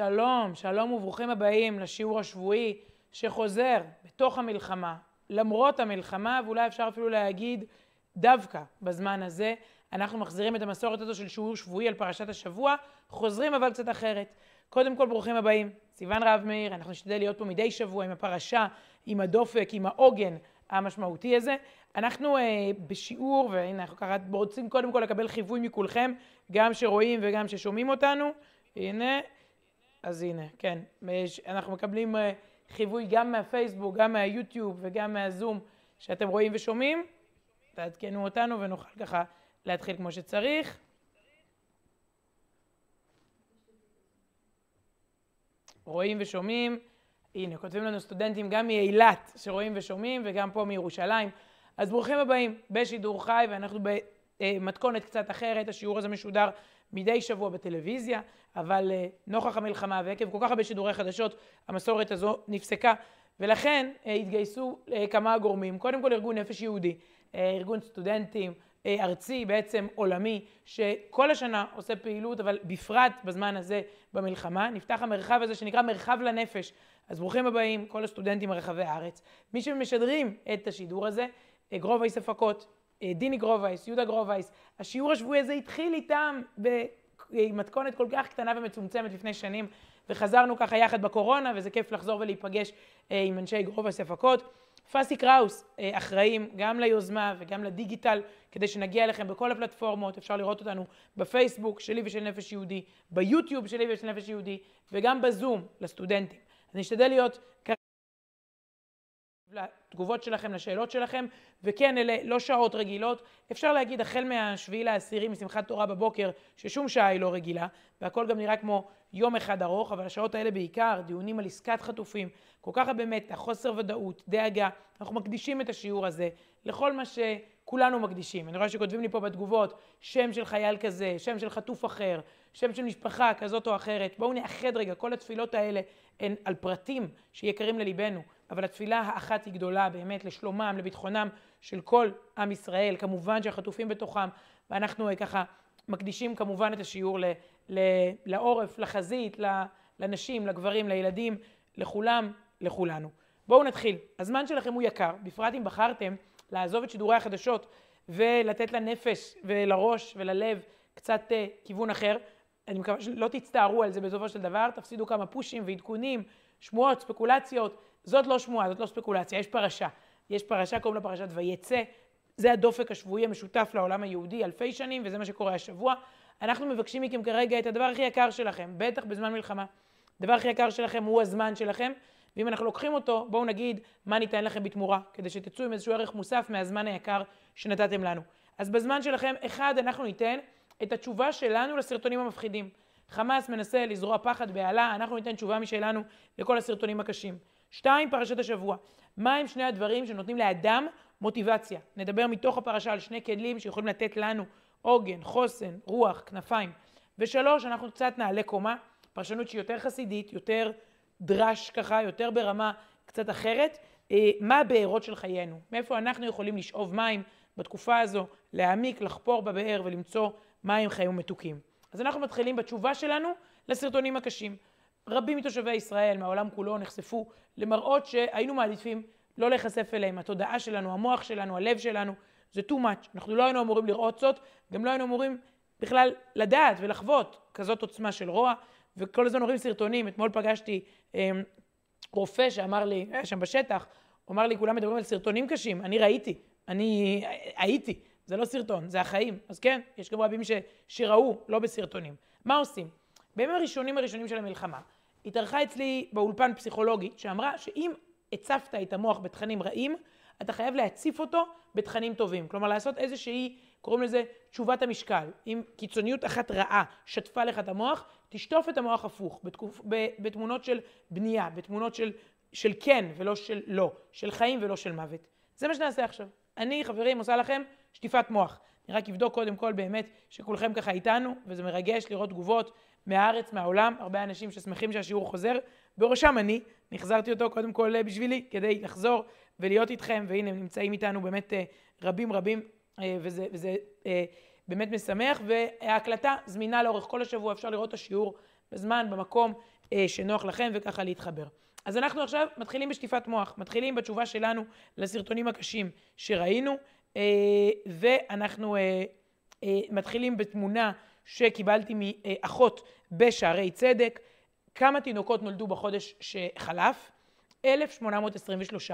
שלום, שלום וברוכים הבאים לשיעור השבועי שחוזר בתוך המלחמה, למרות המלחמה, ואולי אפשר אפילו להגיד דווקא בזמן הזה. אנחנו מחזירים את המסורת הזו של שיעור שבועי על פרשת השבוע, חוזרים אבל קצת אחרת. קודם כל ברוכים הבאים, סיון רהב מאיר, אנחנו נשתדל להיות פה מדי שבוע עם הפרשה, עם הדופק, עם העוגן המשמעותי הזה. אנחנו אה, בשיעור, והנה אנחנו ככה רוצים קודם כל לקבל חיווי מכולכם, גם שרואים וגם ששומעים אותנו. הנה, אז הנה, כן, אנחנו מקבלים אה, חיווי גם מהפייסבוק, גם מהיוטיוב וגם מהזום שאתם רואים ושומעים. תעדכנו אותנו ונוכל ככה להתחיל כמו שצריך. רואים ושומעים. הנה, כותבים לנו סטודנטים גם מאילת שרואים ושומעים וגם פה מירושלים. אז ברוכים הבאים בשידור חי ואנחנו במתכונת קצת אחרת. השיעור הזה משודר מדי שבוע בטלוויזיה, אבל uh, נוכח המלחמה ועקב כל כך הרבה שידורי חדשות, המסורת הזו נפסקה, ולכן uh, התגייסו כמה גורמים. קודם כל ארגון נפש יהודי, ארגון סטודנטים, ארצי, בעצם עולמי, שכל השנה עושה פעילות, אבל בפרט בזמן הזה במלחמה. נפתח המרחב הזה שנקרא מרחב לנפש. אז ברוכים הבאים, כל הסטודנטים מרחבי הארץ. מי שמשדרים את השידור הזה, גרובייס הפקות, דיני גרובייס, יהודה גרובייס. השיעור השבועי הזה התחיל איתם במתכונת כל כך קטנה ומצומצמת לפני שנים, וחזרנו ככה יחד בקורונה, וזה כיף לחזור ולהיפגש אה, עם אנשי גרובייס הפקות. פסי קראוס אה, אחראים גם ליוזמה וגם לדיגיטל, כדי שנגיע אליכם בכל הפלטפורמות, אפשר לראות אותנו בפייסבוק שלי ושל נפש יהודי, ביוטיוב שלי ושל נפש יהודי, וגם בזום לסטודנטים. אז נשתדל להיות לתגובות שלכם, לשאלות שלכם, וכן, אלה לא שעות רגילות. אפשר להגיד, החל מהשביעי לעשירי, משמחת תורה בבוקר, ששום שעה היא לא רגילה, והכל גם נראה כמו יום אחד ארוך, אבל השעות האלה בעיקר, דיונים על עסקת חטופים, כל כך הרבה מתח, חוסר ודאות, דאגה. אנחנו מקדישים את השיעור הזה לכל מה שכולנו מקדישים. אני רואה שכותבים לי פה בתגובות, שם של חייל כזה, שם של חטוף אחר, שם של משפחה כזאת או אחרת. בואו נאחד רגע, כל התפילות האלה הן על פרטים שיקרים לליבנו. אבל התפילה האחת היא גדולה באמת לשלומם, לביטחונם של כל עם ישראל, כמובן שהחטופים בתוכם, ואנחנו אה, ככה מקדישים כמובן את השיעור ל, ל, לעורף, לחזית, לנשים, לגברים, לילדים, לכולם, לכולנו. בואו נתחיל. הזמן שלכם הוא יקר, בפרט אם בחרתם לעזוב את שידורי החדשות ולתת לנפש ולראש וללב קצת uh, כיוון אחר. אני מקווה שלא תצטערו על זה בסופו של דבר, תפסידו כמה פושים ועדכונים, שמועות, ספקולציות. זאת לא שמועה, זאת לא ספקולציה, יש פרשה. יש פרשה, קוראים לה פרשת ויצא. זה הדופק השבועי המשותף לעולם היהודי אלפי שנים, וזה מה שקורה השבוע. אנחנו מבקשים מכם כרגע את הדבר הכי יקר שלכם, בטח בזמן מלחמה. הדבר הכי יקר שלכם הוא הזמן שלכם, ואם אנחנו לוקחים אותו, בואו נגיד מה ניתן לכם בתמורה, כדי שתצאו עם איזשהו ערך מוסף מהזמן היקר שנתתם לנו. אז בזמן שלכם, אחד, אנחנו ניתן את התשובה שלנו לסרטונים המפחידים. חמאס מנסה לזרוע פחד, בהלה, אנחנו ניתן תשובה משלנו לכל הסרטונים הקשים. שתיים, פרשת השבוע. מהם שני הדברים שנותנים לאדם מוטיבציה? נדבר מתוך הפרשה על שני כלים שיכולים לתת לנו עוגן, חוסן, רוח, כנפיים. ושלוש, אנחנו קצת נעלה קומה, פרשנות שהיא יותר חסידית, יותר דרש ככה, יותר ברמה קצת אחרת. אה, מה הבארות של חיינו? מאיפה אנחנו יכולים לשאוב מים בתקופה הזו, להעמיק, לחפור בבאר ולמצוא מים חיים מתוקים. אז אנחנו מתחילים בתשובה שלנו לסרטונים הקשים. רבים מתושבי ישראל מהעולם כולו נחשפו למראות שהיינו מעדיפים לא להיחשף אליהם. התודעה שלנו, המוח שלנו, הלב שלנו, זה too much. אנחנו לא היינו אמורים לראות זאת, גם לא היינו אמורים בכלל לדעת ולחוות כזאת עוצמה של רוע, וכל הזמן רואים סרטונים. אתמול פגשתי אה, רופא שאמר לי, היה שם בשטח, הוא אמר לי, כולם מדברים על סרטונים קשים, אני ראיתי, אני הייתי, זה לא סרטון, זה החיים. אז כן, יש גם רבים ש, שראו, לא בסרטונים. מה עושים? בימים הראשונים הראשונים של המלחמה, התארחה אצלי באולפן פסיכולוגית שאמרה שאם הצפת את המוח בתכנים רעים, אתה חייב להציף אותו בתכנים טובים. כלומר, לעשות איזושהי, קוראים לזה תשובת המשקל. אם קיצוניות אחת רעה שטפה לך את המוח, תשטוף את המוח הפוך, בתקופ... בתמונות של בנייה, בתמונות של, של כן ולא של לא, של חיים ולא של מוות. זה מה שנעשה עכשיו. אני, חברים, עושה לכם שטיפת מוח. אני רק אבדוק קודם כל באמת שכולכם ככה איתנו, וזה מרגש לראות תגובות מהארץ, מהעולם, הרבה אנשים ששמחים שהשיעור חוזר, בראשם אני, נחזרתי אותו קודם כל אה, בשבילי, כדי לחזור ולהיות איתכם, והנה הם נמצאים איתנו באמת אה, רבים רבים, אה, וזה, וזה באמת משמח, וההקלטה זמינה לאורך כל השבוע, אפשר לראות את השיעור בזמן, במקום, שנוח לכם וככה להתחבר. אז אנחנו עכשיו מתחילים בשטיפת מוח, מתחילים בתשובה שלנו לסרטונים הקשים שראינו, ואנחנו מתחילים בתמונה שקיבלתי מאחות בשערי צדק, כמה תינוקות נולדו בחודש שחלף? 1,823.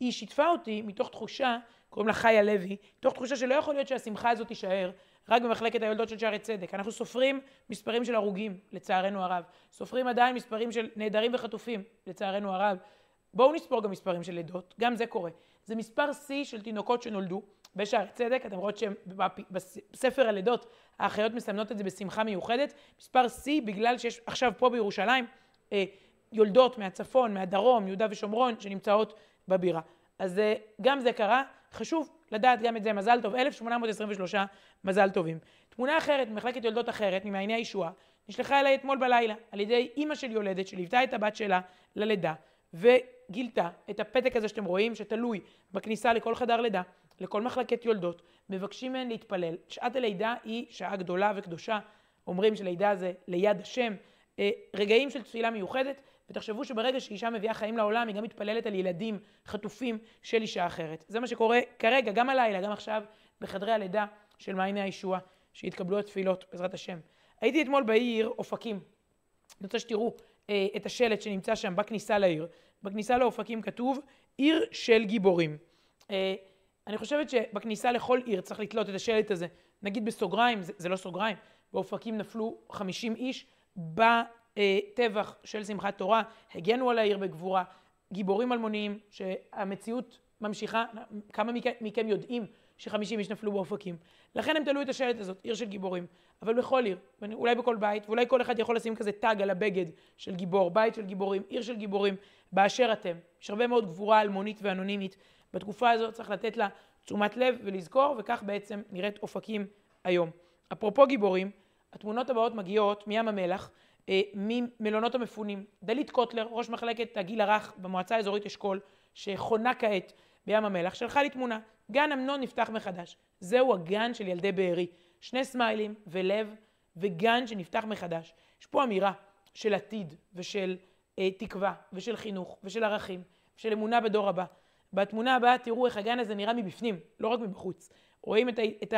היא שיתפה אותי מתוך תחושה, קוראים לה חיה לוי, מתוך תחושה שלא יכול להיות שהשמחה הזאת תישאר רק במחלקת היולדות של שערי צדק. אנחנו סופרים מספרים של הרוגים, לצערנו הרב. סופרים עדיין מספרים של נעדרים וחטופים, לצערנו הרב. בואו נספור גם מספרים של לידות, גם זה קורה. זה מספר שיא של תינוקות שנולדו בשערי צדק, אתם רואות שבספר הלידות האחיות מסמנות את זה בשמחה מיוחדת. מספר שיא בגלל שיש עכשיו פה בירושלים אה, יולדות מהצפון, מהדרום, יהודה ושומרון, שנמצאות בבירה. אז אה, גם זה קרה, חשוב לדעת גם את זה, מזל טוב, 1823 מזל טובים. תמונה אחרת, ממחלקת יולדות אחרת, ממעייני הישועה, נשלחה אליי אתמול בלילה, על ידי אימא של יולדת שליוותה את הבת שלה ללידה, וגילתה את הפתק הזה שאתם רואים, שתלוי בכניסה לכל חדר לידה, לכל מחלקת יולדות, מבקשים מהן להתפלל. שעת הלידה היא שעה גדולה וקדושה, אומרים שלידה זה ליד השם, אה, רגעים של תפילה מיוחדת, ותחשבו שברגע שאישה מביאה חיים לעולם, היא גם מתפללת על ילדים חטופים של אישה אחרת. זה מה שקורה כרגע, גם הלילה, גם עכשיו, בחדרי הלידה של מעייני הישועה, שהתקבלו התפילות, בעזרת השם. הייתי אתמול בעיר אופקים. אני רוצה שתראו אה, את השלט שנמצא שם בכניסה לעיר. בכניסה לאופקים כתוב, עיר של גיבורים. אה, אני חושבת שבכניסה לכל עיר צריך לתלות את השלט הזה. נגיד בסוגריים, זה, זה לא סוגריים, באופקים נפלו 50 איש בטבח של שמחת תורה, הגנו על העיר בגבורה, גיבורים אלמוניים, שהמציאות ממשיכה, כמה מכם, יודעים שחמישים איש נפלו באופקים. לכן הם תלו את השלט הזאת, עיר של גיבורים. אבל בכל עיר, אולי בכל בית, ואולי כל אחד יכול לשים כזה טאג על הבגד של גיבור, בית של גיבורים, עיר של גיבורים, באשר אתם. יש הרבה מאוד גבורה אלמונית ואנונימית. בתקופה הזאת צריך לתת לה תשומת לב ולזכור, וכך בעצם נראית אופקים היום. אפרופו גיבורים, התמונות הבאות מגיעות מים המלח, אה, ממלונות המפונים. דלית קוטלר, ראש מחלקת הגיל הרך במועצה האזורית אשכול, שחונה כעת בים המלח, שלחה לי תמונה. גן אמנון נפתח מחדש. זהו הגן של ילדי בארי. שני סמיילים ולב וגן שנפתח מחדש. יש פה אמירה של עתיד ושל אה, תקווה ושל חינוך ושל ערכים ושל אמונה בדור הבא. בתמונה הבאה תראו איך הגן הזה נראה מבפנים, לא רק מבחוץ. רואים את, את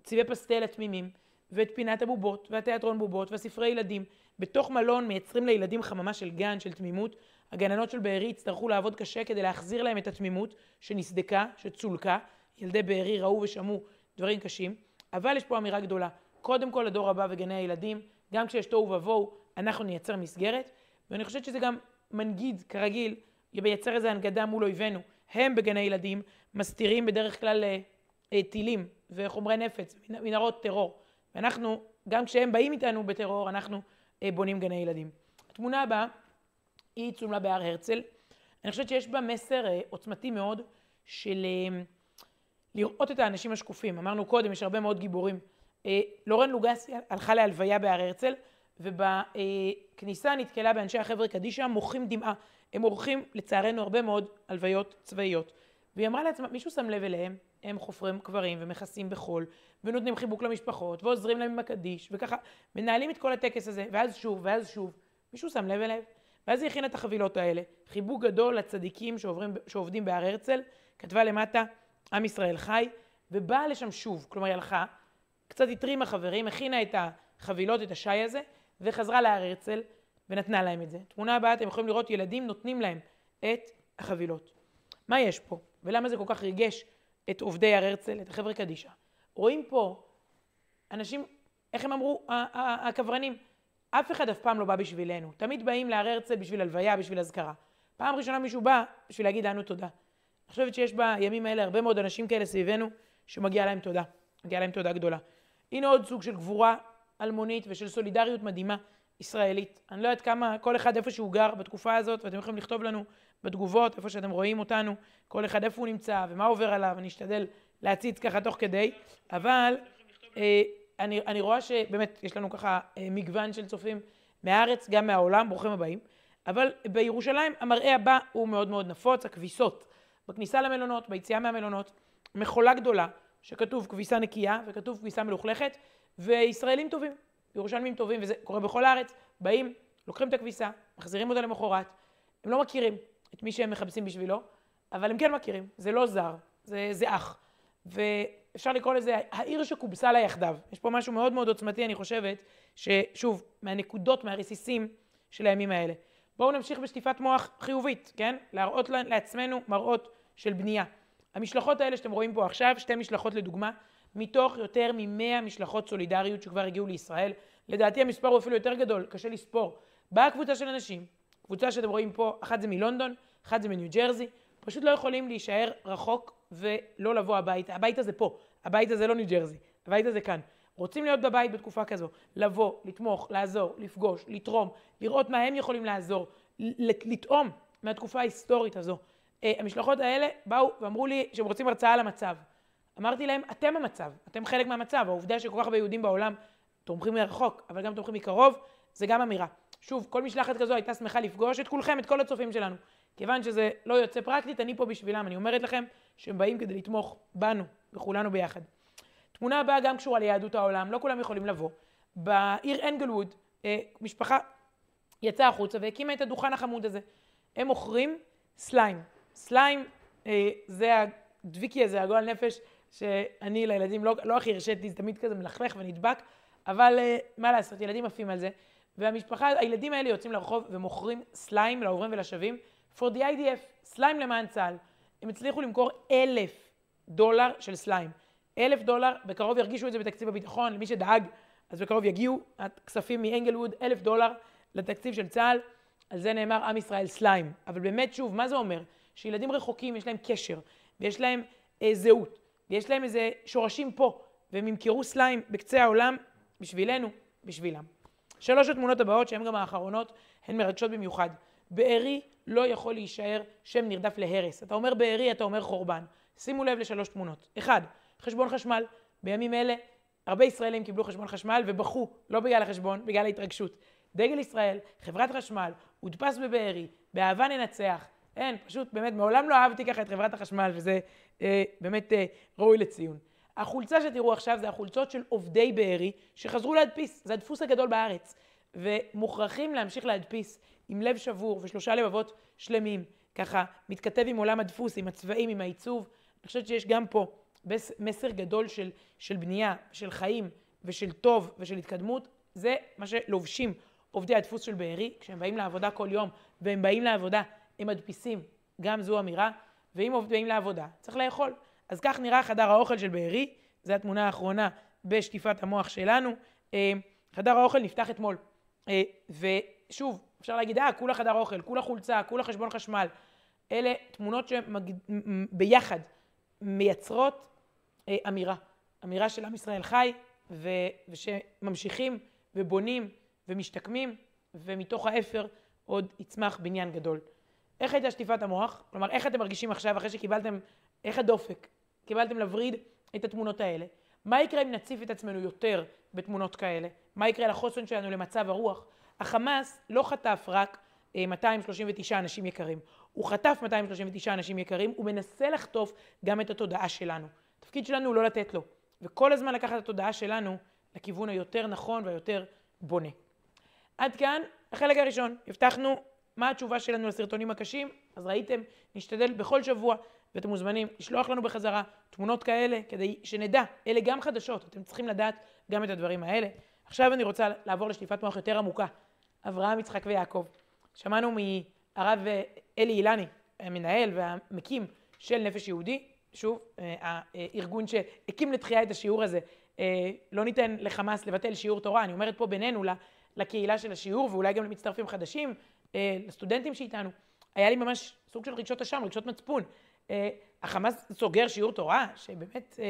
הצבעי אה, פסטל התמימים ואת פינת הבובות והתיאטרון בובות והספרי ילדים. בתוך מלון מייצרים לילדים חממה של גן, של תמימות. הגננות של בארי יצטרכו לעבוד קשה כדי להחזיר להם את התמימות שנסדקה, שצולקה. ילדי בארי ראו ושמעו דברים קשים. אבל יש פה אמירה גדולה. קודם כל לדור הבא וגני הילדים, גם כשיש תוהו ובוהו, אנחנו נייצר מסגרת. ואני חושבת שזה גם מנגיד, כרגיל, מייצר איזו הנגדה מול אויבינו. הם בגני ילדים מסתירים בדרך כלל אה, אה, טילים וחומרי נפץ, מנהרות טרור. ואנחנו, גם כשהם באים איתנו בטרור, אנחנו אה, בונים גני ילדים. התמונה הבאה היא צולמה בהר הרצל. אני חושבת שיש בה מסר אה, עוצמתי מאוד של אה, לראות את האנשים השקופים. אמרנו קודם, יש הרבה מאוד גיבורים. אה, לורן לוגסי הלכה להלוויה בהר הרצל, ובכניסה נתקלה באנשי החבר'ה קדישא מוחים דמעה. הם עורכים לצערנו הרבה מאוד הלוויות צבאיות. והיא אמרה לעצמה, מישהו שם לב אליהם, הם חופרים קברים ומכסים בחול, ונותנים חיבוק למשפחות, ועוזרים להם עם הקדיש, וככה מנהלים את כל הטקס הזה, ואז שוב, ואז שוב. מישהו שם לב אליהם? ואז היא הכינה את החבילות האלה. חיבוק גדול לצדיקים שעוברים, שעובדים בהר הרצל, כתבה למטה, עם ישראל חי, ובאה לשם שוב. כלומר, היא הלכה, קצת התרימה חברים, הכינה את החבילות, את השי הזה, וחזרה להר הרצל, ונתנה להם את זה. תמונה הבאה, אתם יכולים לראות ילדים נותנים להם את החבילות. מה יש פה? ולמה זה כל כך ריגש את עובדי הר הרצל, את החבר'ה קדישא? רואים פה אנשים, איך הם אמרו, הקברנים, אף אחד אף פעם לא בא בשבילנו. תמיד באים להר הרצל בשביל הלוויה, בשביל אזכרה. פעם ראשונה מישהו בא בשביל להגיד לנו תודה. אני חושבת שיש בימים האלה הרבה מאוד אנשים כאלה סביבנו שמגיע להם תודה. מגיע להם תודה גדולה. הנה עוד סוג של גבורה אלמונית ושל סולידריות מדהימה ישראלית. אני לא יודעת כמה, כל אחד איפה שהוא גר בתקופה הזאת, ואתם יכולים לכתוב לנו בתגובות, איפה שאתם רואים אותנו, כל אחד איפה הוא נמצא ומה עובר עליו, אני אשתדל להציץ ככה תוך כדי, אבל אה, אני, אני רואה שבאמת יש לנו ככה אה, מגוון של צופים מהארץ, גם מהעולם, ברוכים הבאים, אבל בירושלים המראה הבא הוא מאוד מאוד נפוץ, הכביסות. בכניסה למלונות, ביציאה מהמלונות, מכולה גדולה שכתוב כביסה נקייה וכתוב כביסה מלוכלכת וישראלים טובים, ירושלמים טובים וזה קורה בכל הארץ, באים לוקחים את הכביסה, מחזירים אותה למחרת, הם לא מכירים את מי שהם מחפשים בשבילו, אבל הם כן מכירים, זה לא זר, זה, זה אח. ואפשר לקרוא לזה העיר שכובסה לה יחדיו. יש פה משהו מאוד מאוד עוצמתי, אני חושבת, ששוב, מהנקודות, מהרסיסים של הימים האלה. בואו נמשיך בשטיפת מוח חיובית, כן? להראות לעצמנו מראות של בנייה. המשלחות האלה שאתם רואים פה עכשיו, שתי משלחות לדוגמה, מתוך יותר מ-100 משלחות סולידריות שכבר הגיעו לישראל. לדעתי המספר הוא אפילו יותר גדול, קשה לספור. באה קבוצה של אנשים, קבוצה שאתם רואים פה, אחת זה מלונדון, אחת זה מניו ג'רזי, פשוט לא יכולים להישאר רחוק ולא לבוא הביתה. הבית הזה פה, הבית הזה לא ניו ג'רזי, הבית הזה כאן. רוצים להיות בבית בתקופה כזו, לבוא, לתמוך, לעזור, לפגוש, לתרום, לראות מה הם יכולים לעזור, לטעום מהתקופה ההיסטורית הזו. אה, המשלחות האלה באו ואמרו לי שהם רוצים הרצאה על המצב. אמרתי להם, אתם המצב, אתם חלק מהמצב. העובדה שכל כך הרבה יהודים בעולם תומכים מרחוק, אבל גם תומכים מקרוב, זה גם אמירה. שוב, כל משלחת כזו הייתה שמחה לפגוש את כולכם, את כל הצופים שלנו. כיוון שזה לא יוצא פרקטית, אני פה בשבילם. אני אומרת לכם שהם באים כדי לתמוך בנו וכולנו ביחד. תמונה הבאה גם קשורה ליהדות העולם, לא כולם יכולים לבוא. בעיר אנגלווד, אה, משפחה יצאה החוצה והקימה את הדוכן החמוד הזה. הם מוכרים סליים. סליים אה, זה הדביקי הזה, הגועל נפש, שאני לילדים לא, לא הכי הרשיתי, זה תמיד כזה מלכלך ונדבק, אבל אה, מה לעשות, ילדים עפים על זה. והמשפחה, הילדים האלה יוצאים לרחוב ומוכרים סליים לעוברים ולשבים for the IDF, סליים למען צה"ל. הם הצליחו למכור אלף דולר של סליים. אלף דולר, בקרוב ירגישו את זה בתקציב הביטחון, למי שדאג, אז בקרוב יגיעו הכספים מאנגלווד, אלף דולר לתקציב של צה"ל. על זה נאמר עם ישראל סליים. אבל באמת, שוב, מה זה אומר? שילדים רחוקים יש להם קשר, ויש להם אה, זהות, ויש להם איזה שורשים פה, והם ימכרו סליים בקצה העולם בשבילנו, בשבילם. שלוש התמונות הבאות, שהן גם האחרונות, הן מרגשות במיוחד. בארי לא יכול להישאר שם נרדף להרס. אתה אומר בארי, אתה אומר חורבן. שימו לב לשלוש תמונות. אחד, חשבון חשמל. בימים אלה הרבה ישראלים קיבלו חשבון חשמל ובכו, לא בגלל החשבון, בגלל ההתרגשות. דגל ישראל, חברת חשמל, הודפס בבארי, באהבה ננצח. אין, פשוט באמת, מעולם לא אהבתי ככה את חברת החשמל, וזה אה, באמת אה, ראוי לציון. החולצה שתראו עכשיו זה החולצות של עובדי בארי שחזרו להדפיס, זה הדפוס הגדול בארץ, ומוכרחים להמשיך להדפיס עם לב שבור ושלושה לבבות שלמים, ככה מתכתב עם עולם הדפוס, עם הצבעים, עם העיצוב. אני חושבת שיש גם פה מסר גדול של, של בנייה, של חיים ושל טוב ושל התקדמות, זה מה שלובשים עובדי הדפוס של בארי, כשהם באים לעבודה כל יום והם באים לעבודה, הם מדפיסים, גם זו אמירה, ואם עובדים לעבודה, צריך לאכול. אז כך נראה חדר האוכל של בארי, זו התמונה האחרונה בשטיפת המוח שלנו. אה, חדר האוכל נפתח אתמול, אה, ושוב, אפשר להגיד, אה, כולה חדר אוכל, כולה חולצה, כולה חשבון חשמל. אלה תמונות שביחד מייצרות אה, אמירה. אמירה של עם ישראל חי. ושממשיכים ובונים ומשתקמים, ומתוך האפר עוד יצמח בניין גדול. איך הייתה שטיפת המוח? כלומר, איך אתם מרגישים עכשיו, אחרי שקיבלתם, איך הדופק? קיבלתם לווריד את התמונות האלה. מה יקרה אם נציף את עצמנו יותר בתמונות כאלה? מה יקרה לחוסן שלנו, למצב הרוח? החמאס לא חטף רק 239 אה, אנשים יקרים, הוא חטף 239 אנשים יקרים, הוא מנסה לחטוף גם את התודעה שלנו. התפקיד שלנו הוא לא לתת לו, וכל הזמן לקחת את התודעה שלנו לכיוון היותר נכון והיותר בונה. עד כאן החלק הראשון. הבטחנו מה התשובה שלנו לסרטונים הקשים, אז ראיתם, נשתדל בכל שבוע, ואתם מוזמנים לשלוח לנו בחזרה תמונות כאלה, כדי שנדע, אלה גם חדשות, אתם צריכים לדעת גם את הדברים האלה. עכשיו אני רוצה לעבור לשטיפת מוח יותר עמוקה. אברהם, יצחק ויעקב. שמענו מהרב אלי אילני, המנהל והמקים של נפש יהודי, שוב, אה, הארגון שהקים לתחייה את השיעור הזה, אה, לא ניתן לחמאס לבטל שיעור תורה, אני אומרת פה בינינו לקהילה של השיעור ואולי גם למצטרפים חדשים, אה, לסטודנטים שאיתנו. היה לי ממש סוג של רגשות אשם, רגשות מצפון. החמאס סוגר שיעור תורה, שבאמת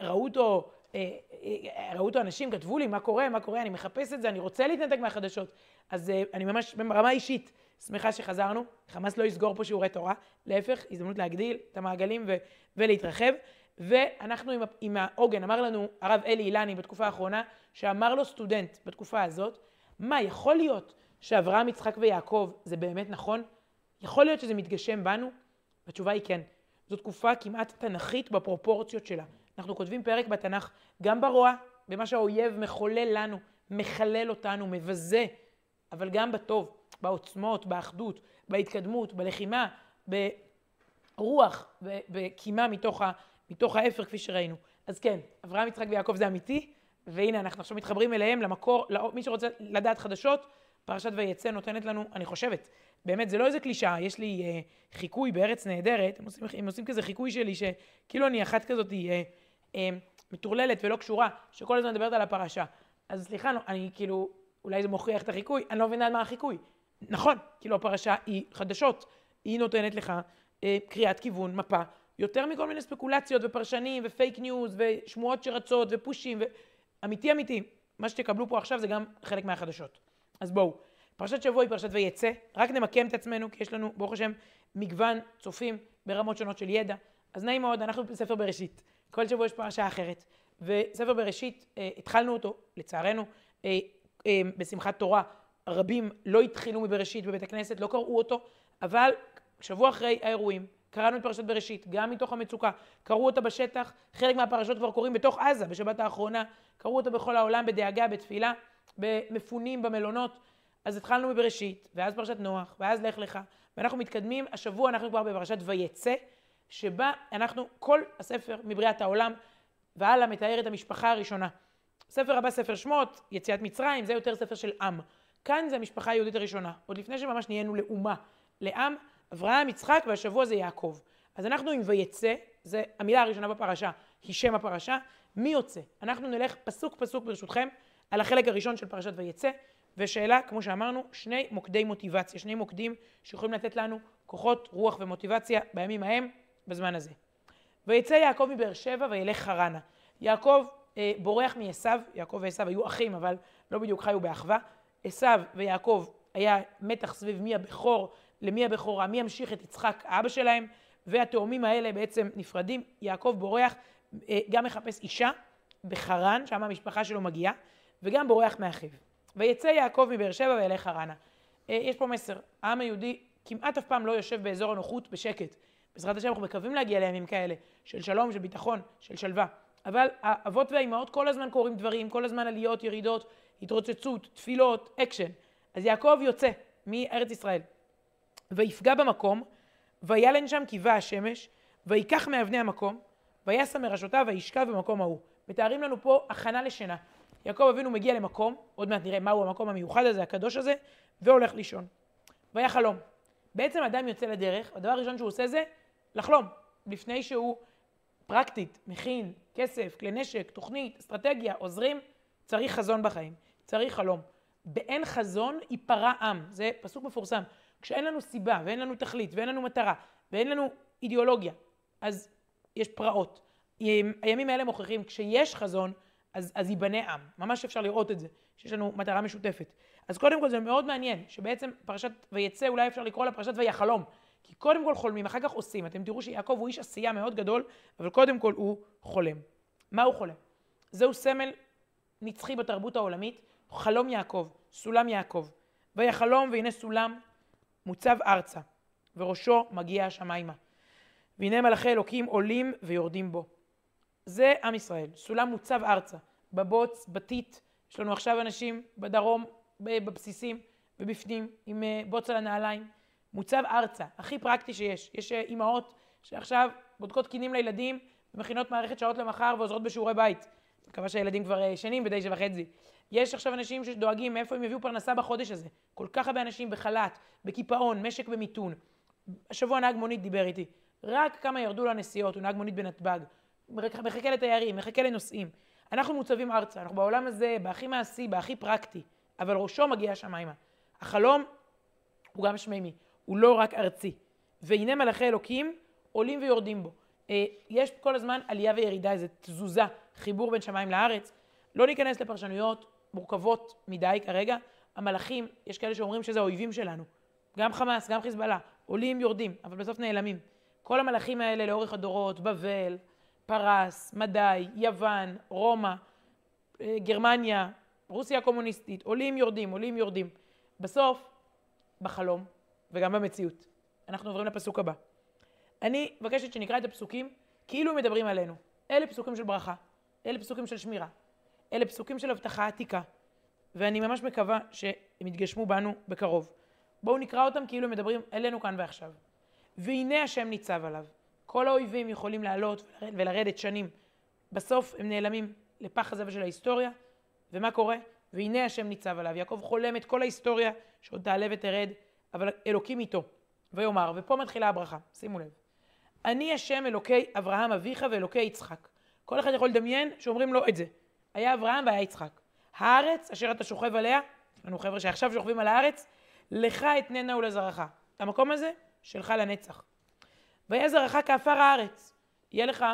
ראו אותו, ראו אותו אנשים, כתבו לי מה קורה, מה קורה, אני מחפש את זה, אני רוצה להתנתק מהחדשות. אז אני ממש ברמה אישית שמחה שחזרנו, חמאס לא יסגור פה שיעורי תורה, להפך, הזדמנות להגדיל את המעגלים ו- ולהתרחב. ואנחנו עם, עם העוגן, אמר לנו הרב אלי אילני בתקופה האחרונה, שאמר לו סטודנט בתקופה הזאת, מה, יכול להיות שאברהם, יצחק ויעקב זה באמת נכון? יכול להיות שזה מתגשם בנו? התשובה היא כן. זו תקופה כמעט תנכית בפרופורציות שלה. אנחנו כותבים פרק בתנ"ך גם ברוע, במה שהאויב מחולל לנו, מחלל אותנו, מבזה אבל גם בטוב, בעוצמות, באחדות, בהתקדמות, בלחימה, ברוח ובקימה מתוך, מתוך האפר כפי שראינו. אז כן, אברהם, יצחק ויעקב זה אמיתי, והנה אנחנו עכשיו מתחברים אליהם למקור, מי שרוצה לדעת חדשות, פרשת ויצא נותנת לנו, אני חושבת, באמת זה לא איזה קלישאה, יש לי אה, חיקוי בארץ נהדרת, הם עושים, הם עושים כזה חיקוי שלי שכאילו אני אחת כזאת אה, אה, מטורללת ולא קשורה, שכל הזמן מדברת על הפרשה. אז סליחה, אני כאילו, אולי זה מוכיח את החיקוי, אני לא מבינה על מה החיקוי. נכון, כאילו הפרשה היא חדשות, היא נותנת לך אה, קריאת כיוון, מפה, יותר מכל מיני ספקולציות ופרשנים ופייק ניוז ושמועות שרצות ופושים, ו... אמיתי אמיתי, מה שתקבלו פה עכשיו זה גם חלק מהחדשות. אז בואו, פרשת שבוע היא פרשת ויצא, רק נמקם את עצמנו, כי יש לנו, ברוך השם, מגוון צופים ברמות שונות של ידע. אז נעים מאוד, אנחנו בספר בראשית. כל שבוע יש פרשה אחרת. וספר בראשית, אה, התחלנו אותו, לצערנו, אה, אה, בשמחת תורה. רבים לא התחילו מבראשית בבית הכנסת, לא קראו אותו, אבל שבוע אחרי האירועים, קראנו את פרשת בראשית, גם מתוך המצוקה, קראו אותה בשטח, חלק מהפרשות כבר קוראים בתוך עזה, בשבת האחרונה, קראו אותה בכל העולם בדאגה, בתפילה, במפונים במלונות. אז התחלנו מבראשית, ואז פרשת נוח, ואז לך לך, ואנחנו מתקדמים, השבוע אנחנו כבר בפרשת ויצא, שבה אנחנו, כל הספר מבריאת העולם והלאה מתאר את המשפחה הראשונה. ספר הבא, ספר שמות, יציאת מצרים, זה יותר ספר של עם. כאן זה המשפחה היהודית הראשונה, עוד לפני שממש נהיינו לאומה, לעם, אברהם, יצחק, והשבוע זה יעקב. אז אנחנו עם ויצא, זה המילה הראשונה בפרשה, היא שם הפרשה. מי יוצא? אנחנו נלך פסוק פסוק ברשותכם על החלק הראשון של פרשת ויצא, ושאלה, כמו שאמרנו, שני מוקדי מוטיבציה, שני מוקדים שיכולים לתת לנו כוחות, רוח ומוטיבציה בימים ההם, בזמן הזה. ויצא יעקב מבאר שבע וילך חרנה. יעקב אה, בורח מעשו, יעקב ועשו היו אחים, אבל לא בדיוק חיו באחווה. עשו ויעקב היה מתח סביב מי הבכור למי הבכורה, מי ימשיך את יצחק אבא שלהם, והתאומים האלה בעצם נפרדים. יעקב בורח, אה, גם מחפש אישה בחרן, שם המשפחה שלו מגיעה, וגם בורח מאחיו. ויצא יעקב מבאר שבע וילך חרנה. אה, יש פה מסר, העם היהודי כמעט אף פעם לא יושב באזור הנוחות בשקט. בעזרת השם אנחנו מקווים להגיע לימים כאלה, של שלום, של ביטחון, של שלווה. אבל האבות והאימהות כל הזמן קוראים דברים, כל הזמן עליות, ירידות, התרוצצות, תפילות, אקשן. אז יעקב יוצא מארץ ישראל. ויפגע במקום, וילן שם בא השמש, ויקח מאבני המקום, וישם מראשותיו וישכב במקום ההוא. מתארים לנו פה הכנה לשינה. יעקב אבינו מגיע למקום, עוד מעט נראה מהו המקום המיוחד הזה, הקדוש הזה, והולך לישון. והיה חלום. בעצם אדם יוצא לדרך, הדבר הראשון שהוא עושה זה לחלום, לפני שהוא פרקטית, מכין, כסף, כלי נשק, תוכנית, אסטרטגיה, עוזרים, צריך חזון בחיים, צריך חלום. באין חזון ייפרע עם, זה פסוק מפורסם. כשאין לנו סיבה ואין לנו תכלית ואין לנו מטרה ואין לנו אידיאולוגיה, אז יש פרעות. הימים האלה מוכיחים, כשיש חזון, אז, אז ייבנה עם. ממש אפשר לראות את זה, שיש לנו מטרה משותפת. אז קודם כל זה מאוד מעניין, שבעצם פרשת ויצא, אולי אפשר לקרוא לה פרשת ויחלום. כי קודם כל חולמים, אחר כך עושים. אתם תראו שיעקב הוא איש עשייה מאוד גדול, אבל קודם כל הוא חולם. מה הוא חולם? זהו סמל נצחי בתרבות העולמית, חלום יעקב, סולם יעקב. ויחלום והנה סולם מוצב ארצה, וראשו מגיע השמיימה. והנה מלאכי אלוקים עולים ויורדים בו. זה עם ישראל, סולם מוצב ארצה, בבוץ, בתית, יש לנו עכשיו אנשים בדרום, בבסיסים ובפנים, עם אה, בוץ על הנעליים, מוצב ארצה, הכי פרקטי שיש. יש אה, אימהות שעכשיו בודקות קינים לילדים ומכינות מערכת שעות למחר ועוזרות בשיעורי בית. מקווה שהילדים כבר אה, ישנים בתשע וחצי. יש עכשיו אנשים שדואגים מאיפה הם יביאו פרנסה בחודש הזה. כל כך הרבה אנשים בחל"ת, בקיפאון, משק במיתון. השבוע נהג מונית דיבר איתי. רק כמה ירדו לנסיעות, הוא נהג מונית בנתב"ג. מחכה לתיירים, מחכה לנוסעים. אנחנו מוצבים ארצה, אנחנו בעולם הזה, בהכי מעשי, בהכי פרקטי, אבל ראשו מגיע השמיימה. החלום הוא גם שמימי, הוא לא רק ארצי. והנה מלאכי אלוקים עולים ויורדים בו. אה, יש כל הזמן עלייה וירידה, איזו תזוזה, חיבור בין שמיים לארץ. לא ניכנס לפרשנויות מורכבות מדי כרגע. המלאכים, יש כאלה שאומרים שזה האויבים שלנו. גם חמאס, גם חיזבאללה, עולים, יורדים, אבל בסוף נעלמים. כל המלאכים האלה לאורך הדורות, בבל, פרס, מדי, יוון, רומא, אה, גרמניה, רוסיה הקומוניסטית, עולים, יורדים, עולים, יורדים. בסוף, בחלום וגם במציאות. אנחנו עוברים לפסוק הבא. אני מבקשת שנקרא את הפסוקים כאילו מדברים עלינו. אלה פסוקים של ברכה, אלה פסוקים של שמירה, אלה פסוקים של הבטחה עתיקה. ואני ממש מקווה שהם יתגשמו בנו בקרוב. בואו נקרא אותם כאילו מדברים אלינו כאן ועכשיו. והנה השם ניצב עליו. כל האויבים יכולים לעלות ולרדת שנים. בסוף הם נעלמים לפח הזבל של ההיסטוריה, ומה קורה? והנה השם ניצב עליו. יעקב חולם את כל ההיסטוריה שעוד תעלה ותרד, אבל אלוקים איתו. ויאמר, ופה מתחילה הברכה, שימו לב. אני השם אלוקי אברהם אביך ואלוקי יצחק. כל אחד יכול לדמיין שאומרים לו את זה. היה אברהם והיה יצחק. הארץ אשר אתה שוכב עליה, יש לנו חבר'ה שעכשיו שוכבים על הארץ, לך אתננה ולזרעך. המקום הזה, שלך לנצח. והיה זרעך כעפר הארץ. יהיה לך,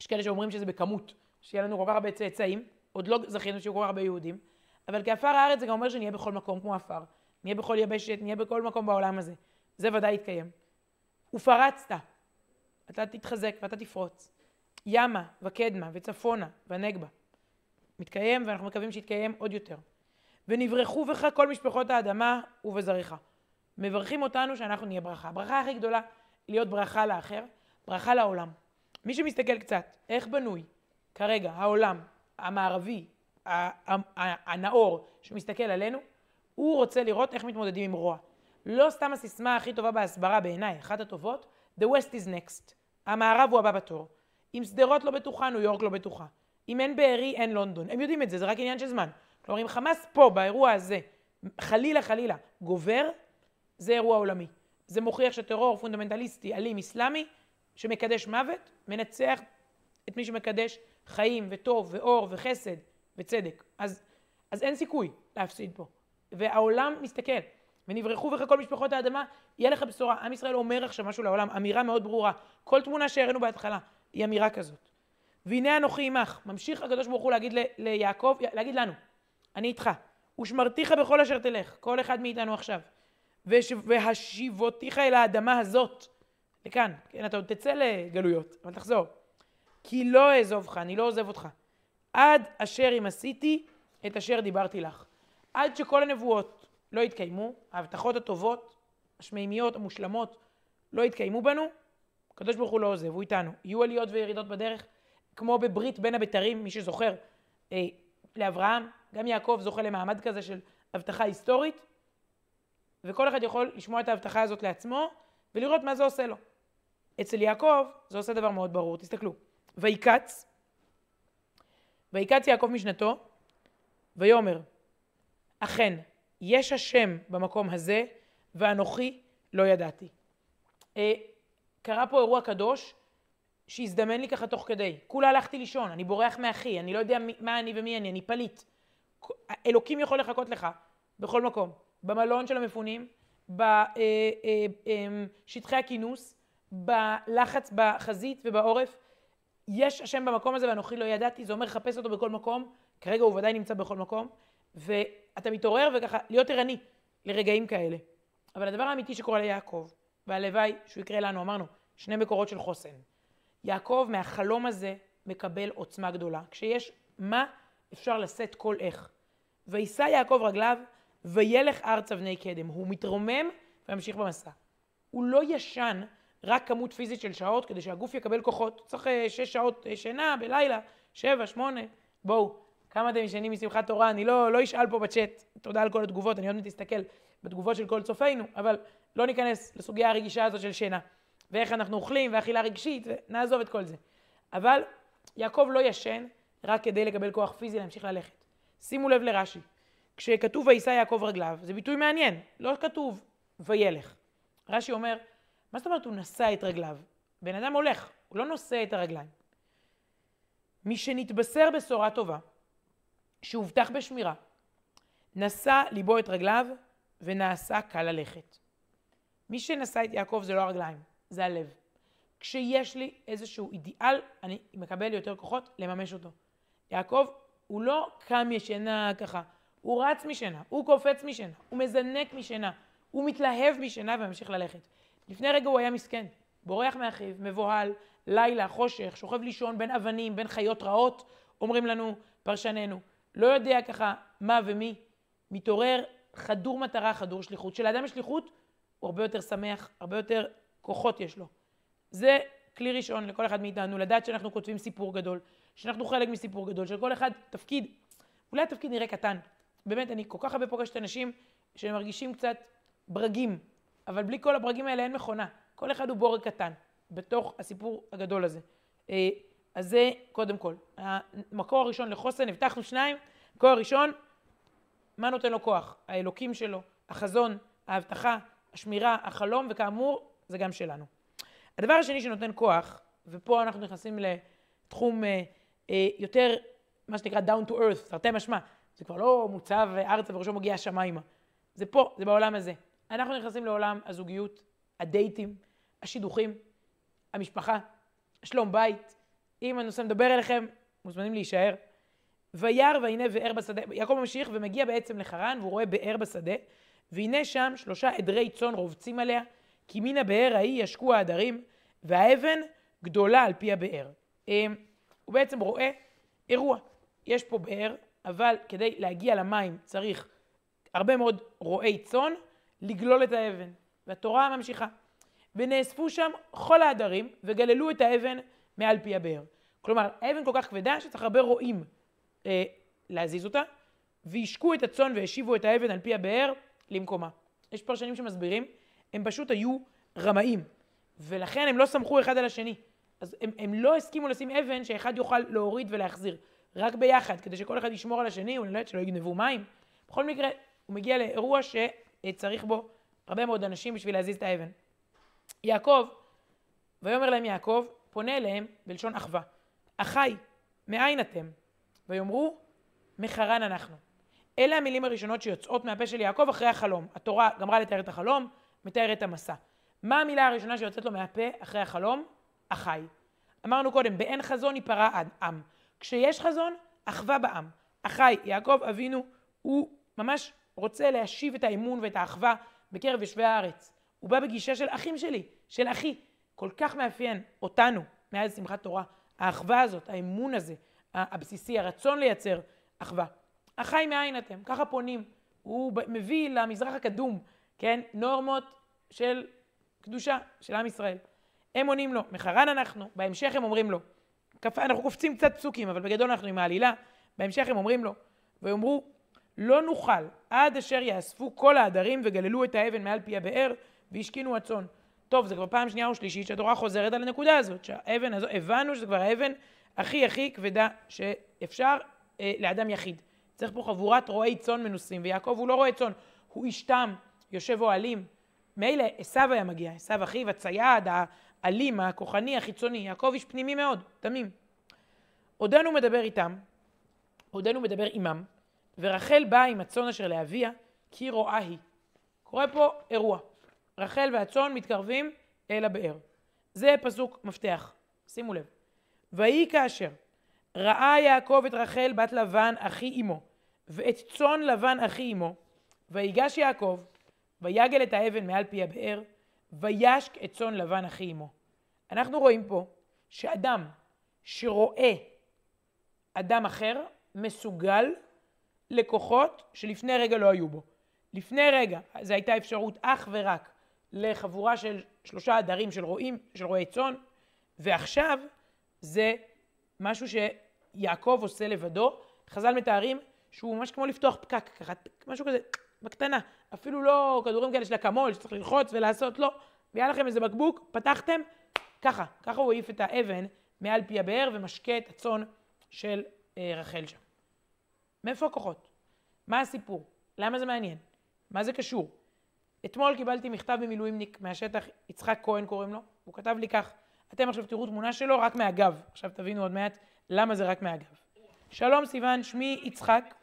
יש כאלה שאומרים שזה בכמות, שיהיה לנו כל כך הרבה צאצאים, עוד לא זכינו שיהיו כל כך הרבה יהודים, אבל כעפר הארץ זה גם אומר שנהיה בכל מקום כמו עפר. נהיה בכל יבשת, נהיה בכל מקום בעולם הזה. זה ודאי יתקיים. ופרצת, אתה תתחזק ואתה תפרוץ. ימה וקדמה וצפונה ונגבה. מתקיים ואנחנו מקווים שיתקיים עוד יותר. ונברחו בך כל משפחות האדמה ובזריך. מברכים אותנו שאנחנו נהיה ברכה. הברכה הכי גדולה להיות ברכה לאחר, ברכה לעולם. מי שמסתכל קצת, איך בנוי כרגע העולם המערבי, הנאור, שמסתכל עלינו, הוא רוצה לראות איך מתמודדים עם רוע. לא סתם הסיסמה הכי טובה בהסברה בעיניי, אחת הטובות, The West is next. המערב הוא הבא בתור. אם שדרות לא בטוחה, ניו יורק לא בטוחה. אם אין בארי, אין לונדון. הם יודעים את זה, זה רק עניין של זמן. כלומר, אם חמאס פה, באירוע הזה, חלילה חלילה, גובר, זה אירוע עולמי. זה מוכיח שטרור פונדמנטליסטי, אלים, אסלאמי, שמקדש מוות, מנצח את מי שמקדש חיים וטוב ואור וחסד וצדק. אז, אז אין סיכוי להפסיד פה. והעולם מסתכל. ונברכו בך כל משפחות האדמה, יהיה לך בשורה. עם ישראל אומר עכשיו משהו לעולם, אמירה מאוד ברורה. כל תמונה שהראינו בהתחלה היא אמירה כזאת. והנה אנוכי עמך, ממשיך הקדוש ברוך הוא להגיד ל- ליעקב, להגיד לנו, אני איתך. ושמרתיך בכל אשר תלך, כל אחד מאיתנו עכשיו. והשיבותיך אל האדמה הזאת, לכאן, כן, אתה עוד תצא לגלויות, אבל תחזור. כי לא אעזובך, אני לא עוזב אותך. עד אשר אם עשיתי את אשר דיברתי לך. עד שכל הנבואות לא יתקיימו, ההבטחות הטובות, השמימיות, המושלמות, לא יתקיימו בנו, הקדוש ברוך הוא לא עוזב, הוא איתנו. יהיו עליות וירידות בדרך, כמו בברית בין הבתרים, מי שזוכר, אה, לאברהם, גם יעקב זוכה למעמד כזה של הבטחה היסטורית, וכל אחד יכול לשמוע את ההבטחה הזאת לעצמו ולראות מה זה עושה לו. אצל יעקב זה עושה דבר מאוד ברור, תסתכלו. ויקץ, ויקץ יעקב משנתו, ויאמר, אכן, יש השם במקום הזה, ואנוכי לא ידעתי. אה, קרה פה אירוע קדוש שהזדמן לי ככה תוך כדי. כולה הלכתי לישון, אני בורח מאחי, אני לא יודע מי, מה אני ומי אני, אני פליט. אלוקים יכול לחכות לך בכל מקום. במלון של המפונים, בשטחי אה, אה, הכינוס, בלחץ בחזית ובעורף. יש השם במקום הזה ואנוכי לא ידעתי, זה אומר לחפש אותו בכל מקום, כרגע הוא ודאי נמצא בכל מקום, ואתה מתעורר וככה להיות ערני לרגעים כאלה. אבל הדבר האמיתי שקורה ליעקב, והלוואי שהוא יקרה לנו, אמרנו, שני מקורות של חוסן. יעקב מהחלום הזה מקבל עוצמה גדולה. כשיש מה אפשר לשאת כל איך. ויישא יעקב רגליו וילך ארצה בני קדם. הוא מתרומם וימשיך במסע. הוא לא ישן רק כמות פיזית של שעות כדי שהגוף יקבל כוחות. צריך אה, שש שעות אה, שינה בלילה, שבע, שמונה. בואו, כמה אתם ישנים משמחת תורה? אני לא, לא אשאל פה בצ'אט, תודה על כל התגובות, אני עוד מעט אסתכל בתגובות של כל צופינו, אבל לא ניכנס לסוגיה הרגישה הזאת של שינה. ואיך אנחנו אוכלים, ואכילה רגשית, ונעזוב את כל זה. אבל יעקב לא ישן רק כדי לקבל כוח פיזי להמשיך ללכת. שימו לב לרש"י. כשכתוב ויישא יעקב רגליו, זה ביטוי מעניין, לא כתוב וילך. רש"י אומר, מה זאת אומרת הוא נשא את רגליו? בן אדם הולך, הוא לא נושא את הרגליים. מי שנתבשר בשורה טובה, שהובטח בשמירה, נשא ליבו את רגליו ונעשה קל ללכת. מי שנשא את יעקב זה לא הרגליים, זה הלב. כשיש לי איזשהו אידיאל, אני מקבל יותר כוחות לממש אותו. יעקב הוא לא קם ישנה ככה, הוא רץ משינה, הוא קופץ משינה, הוא מזנק משינה, הוא מתלהב משינה וממשיך ללכת. לפני רגע הוא היה מסכן, בורח מאחיו, מבוהל, לילה, חושך, שוכב לישון בין אבנים, בין חיות רעות, אומרים לנו פרשנינו. לא יודע ככה מה ומי, מתעורר חדור מטרה, חדור שליחות. כשלאדם יש שליחות, הוא הרבה יותר שמח, הרבה יותר כוחות יש לו. זה כלי ראשון לכל אחד מאיתנו, לדעת שאנחנו כותבים סיפור גדול, שאנחנו חלק מסיפור גדול, שלכל אחד תפקיד, אולי התפקיד נראה קטן, באמת, אני כל כך הרבה פוגשת אנשים שמרגישים קצת ברגים, אבל בלי כל הברגים האלה אין מכונה. כל אחד הוא בורג קטן בתוך הסיפור הגדול הזה. אה, אז זה קודם כל. המקור הראשון לחוסן, הבטחנו שניים. המקור הראשון, מה נותן לו כוח? האלוקים שלו, החזון, ההבטחה, השמירה, החלום, וכאמור, זה גם שלנו. הדבר השני שנותן כוח, ופה אנחנו נכנסים לתחום אה, אה, יותר, מה שנקרא down to earth, תרתי משמע, זה כבר לא מוצב ארצה וראשו מגיע השמיימה. זה פה, זה בעולם הזה. אנחנו נכנסים לעולם הזוגיות, הדייטים, השידוכים, המשפחה, השלום בית. אם הנושא מדבר אליכם, מוזמנים להישאר. וירא והנה באר בשדה, יעקב ממשיך ומגיע בעצם לחרן והוא רואה באר בשדה, והנה שם שלושה עדרי צאן רובצים עליה, כי מן הבאר ההיא ישקו העדרים, והאבן גדולה על פי הבאר. אמ, הוא בעצם רואה אירוע. יש פה באר, אבל כדי להגיע למים צריך הרבה מאוד רועי צאן לגלול את האבן. והתורה ממשיכה. ונאספו שם כל העדרים וגללו את האבן מעל פי הבאר. כלומר, האבן כל כך כבדה שצריך הרבה רועים אה, להזיז אותה, והשקו את הצאן והשיבו את האבן על פי הבאר למקומה. יש פרשנים שמסבירים, הם פשוט היו רמאים, ולכן הם לא סמכו אחד על השני. אז הם, הם לא הסכימו לשים אבן שאחד יוכל להוריד ולהחזיר, רק ביחד, כדי שכל אחד ישמור על השני, הוא נולד שלא יגנבו מים. בכל מקרה, הוא מגיע לאירוע שצריך בו הרבה מאוד אנשים בשביל להזיז את האבן. יעקב, ויאמר להם יעקב, פונה אליהם בלשון אחווה. אחי, מאין אתם? ויאמרו, מחרן אנחנו. אלה המילים הראשונות שיוצאות מהפה של יעקב אחרי החלום. התורה גמרה לתאר את החלום, מתארת את המסע. מה המילה הראשונה שיוצאת לו מהפה אחרי החלום? אחי. אמרנו קודם, באין חזון ייפרע עם. כשיש חזון, אחווה בעם. אחי, יעקב אבינו, הוא ממש רוצה להשיב את האמון ואת האחווה בקרב יושבי הארץ. הוא בא בגישה של אחים שלי, של אחי. כל כך מאפיין אותנו מאז שמחת תורה. האחווה הזאת, האמון הזה, הבסיסי, הרצון לייצר אחווה. אחי מאין אתם? ככה פונים. הוא מביא למזרח הקדום, כן, נורמות של קדושה של עם ישראל. הם עונים לו, מחרן אנחנו, בהמשך הם אומרים לו. אנחנו קופצים קצת פסוקים, אבל בגדול אנחנו עם העלילה. בהמשך הם אומרים לו, ויאמרו, לא נוכל עד אשר יאספו כל העדרים וגללו את האבן מעל פי הבאר והשכינו הצאן. טוב, זה כבר פעם שנייה או שלישית שהתורה חוזרת על הנקודה הזאת, שהאבן הזו, הבנו שזה כבר האבן הכי הכי כבדה שאפשר אה, לאדם יחיד. צריך פה חבורת רועי צאן מנוסים, ויעקב הוא לא רועה צאן, הוא איש תם, יושב אוהלים. מילא עשו היה מגיע, עשו אחיו, הצייד, האלים, הכוחני, החיצוני, יעקב איש פנימי מאוד, תמים. עודנו מדבר איתם, עודנו מדבר עמם, ורחל באה עם הצאן אשר לאביה, כי רואה היא. קורה פה אירוע. רחל והצאן מתקרבים אל הבאר. זה פסוק מפתח, שימו לב. ויהי כאשר ראה יעקב את רחל בת לבן אחי אמו, ואת צאן לבן אחי אמו, ויגש יעקב, ויגל את האבן מעל פי הבאר, וישק את צאן לבן אחי אמו. אנחנו רואים פה שאדם שרואה אדם אחר מסוגל לכוחות שלפני רגע לא היו בו. לפני רגע זו הייתה אפשרות אך ורק לחבורה של שלושה עדרים של רועים, של רועי צאן, ועכשיו זה משהו שיעקב עושה לבדו. חז"ל מתארים שהוא ממש כמו לפתוח פקק, ככה, משהו כזה, בקטנה. אפילו לא כדורים כאלה של אקמול שצריך ללחוץ ולעשות, לא. והיה לכם איזה בקבוק, פתחתם, ככה, ככה הוא העיף את האבן מעל פי הבאר ומשקה את הצאן של אה, רחל שם. מאיפה הכוחות? מה הסיפור? למה זה מעניין? מה זה קשור? אתמול קיבלתי מכתב ממילואימניק מהשטח, יצחק כהן קוראים לו, הוא כתב לי כך, אתם עכשיו תראו תמונה שלו רק מהגב, עכשיו תבינו עוד מעט למה זה רק מהגב. שלום סיוון, שמי יצחק.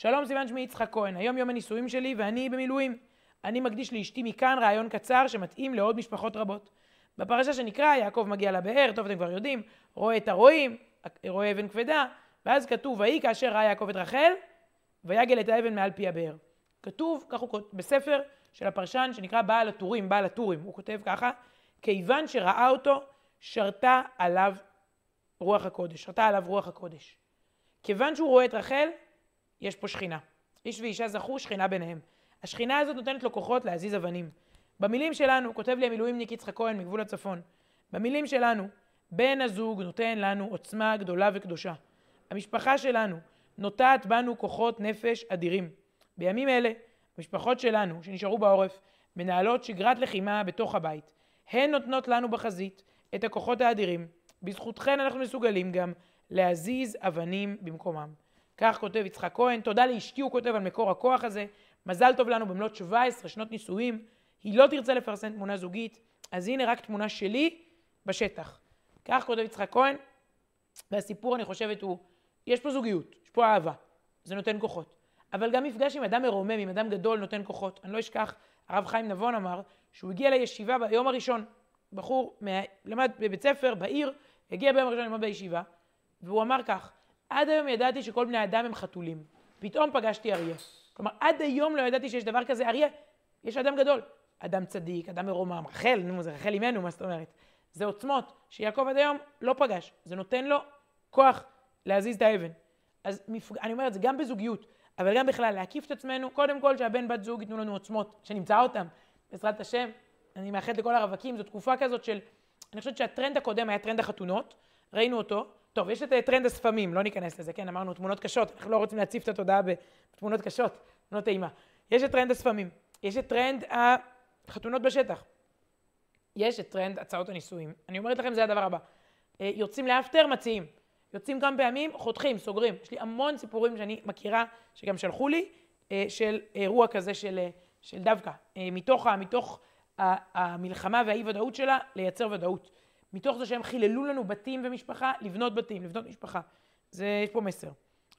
שלום סיוון, שמי יצחק כהן, היום יום הנישואים שלי ואני במילואים. אני מקדיש לאשתי מכאן רעיון קצר שמתאים לעוד משפחות רבות. בפרשה שנקרא, יעקב מגיע לבאר, טוב אתם כבר יודעים, רואה את הרועים, רואה אבן כבדה, ואז כתוב, ויהי כאשר ראה יעקב את רחל, ויגל את האבן מעל פי הבאר. כתוב, כך הוא כותב, בספר של הפרשן שנקרא בעל הטורים, בעל הטורים, הוא כותב ככה, כיוון שראה אותו, שרתה עליו רוח הקודש, שרתה עליו רוח הקודש. כיוון שהוא רואה את רחל, יש פה שכינה. איש ואישה זכו, שכינה ביניהם. השכינה הזאת נותנת לו כוחות להזיז אבנים. במילים שלנו, כותב לי המילואימניק יצחק כהן מגבול הצפון, במילים שלנו, בן הזוג נותן לנו עוצמה גדולה וקדושה. המשפחה שלנו, נוטעת בנו כוחות נפש אדירים. בימים אלה, המשפחות שלנו, שנשארו בעורף, מנהלות שגרת לחימה בתוך הבית. הן נותנות לנו בחזית את הכוחות האדירים. בזכותכן אנחנו מסוגלים גם להזיז אבנים במקומם. כך כותב יצחק כהן, תודה לאשתי הוא כותב על מקור הכוח הזה, מזל טוב לנו במלאת 17 שנות נישואים, היא לא תרצה לפרסם תמונה זוגית, אז הנה רק תמונה שלי בשטח. כך כותב יצחק כהן, והסיפור אני חושבת הוא, יש פה זוגיות, יש פה אהבה, זה נותן כוחות. אבל גם מפגש עם אדם מרומם, עם אדם גדול, נותן כוחות. אני לא אשכח, הרב חיים נבון אמר, שהוא הגיע לישיבה ביום הראשון, בחור מה... למד בבית ספר, בעיר, הגיע ביום הראשון ללמוד בישיבה, והוא אמר כך, עד היום ידעתי שכל בני אדם הם חתולים. פתאום פגשתי אריה. כלומר, עד היום לא ידעתי שיש דבר כזה אריה. יש אדם גדול. אדם צדיק, אדם מרומם, רחל, נו, זה רחל אימנו, מה זאת אומרת? זה עוצמות שיעקב עד היום לא פגש. זה נותן לו כוח להזיז את האבן. אז מפג... אני אומרת, זה גם בזוגיות, אבל גם בכלל, להקיף את עצמנו, קודם כל שהבן בת זוג ייתנו לנו עוצמות, שנמצא אותם, בעזרת השם. אני מאחלת לכל הרווקים, זו תקופה כזאת של, אני חושבת שהטרנד הקודם היה טרנד החתונות, ראינו אותו, טוב, יש את אה, טרנד השפמים, לא ניכנס לזה, כן, אמרנו תמונות קשות, אנחנו לא רוצים להציף את התודעה בתמונות קשות, תמונות אימה. יש את טרנד השפמים, יש את טרנד החתונות בשטח, יש את טרנד הצעות הנישואים. אני אומרת לכם, זה הדבר הבא. אה, יוצאים לאפטר, מציעים. יוצאים כמה פעמים, חותכים, סוגרים. יש לי המון סיפורים שאני מכירה, שגם שלחו לי, אה, של אירוע כזה של, של דווקא, מתוך, מתוך המלחמה והאי ודאות שלה, לייצר ודאות. מתוך זה שהם חיללו לנו בתים ומשפחה, לבנות בתים, לבנות משפחה. זה, יש פה מסר.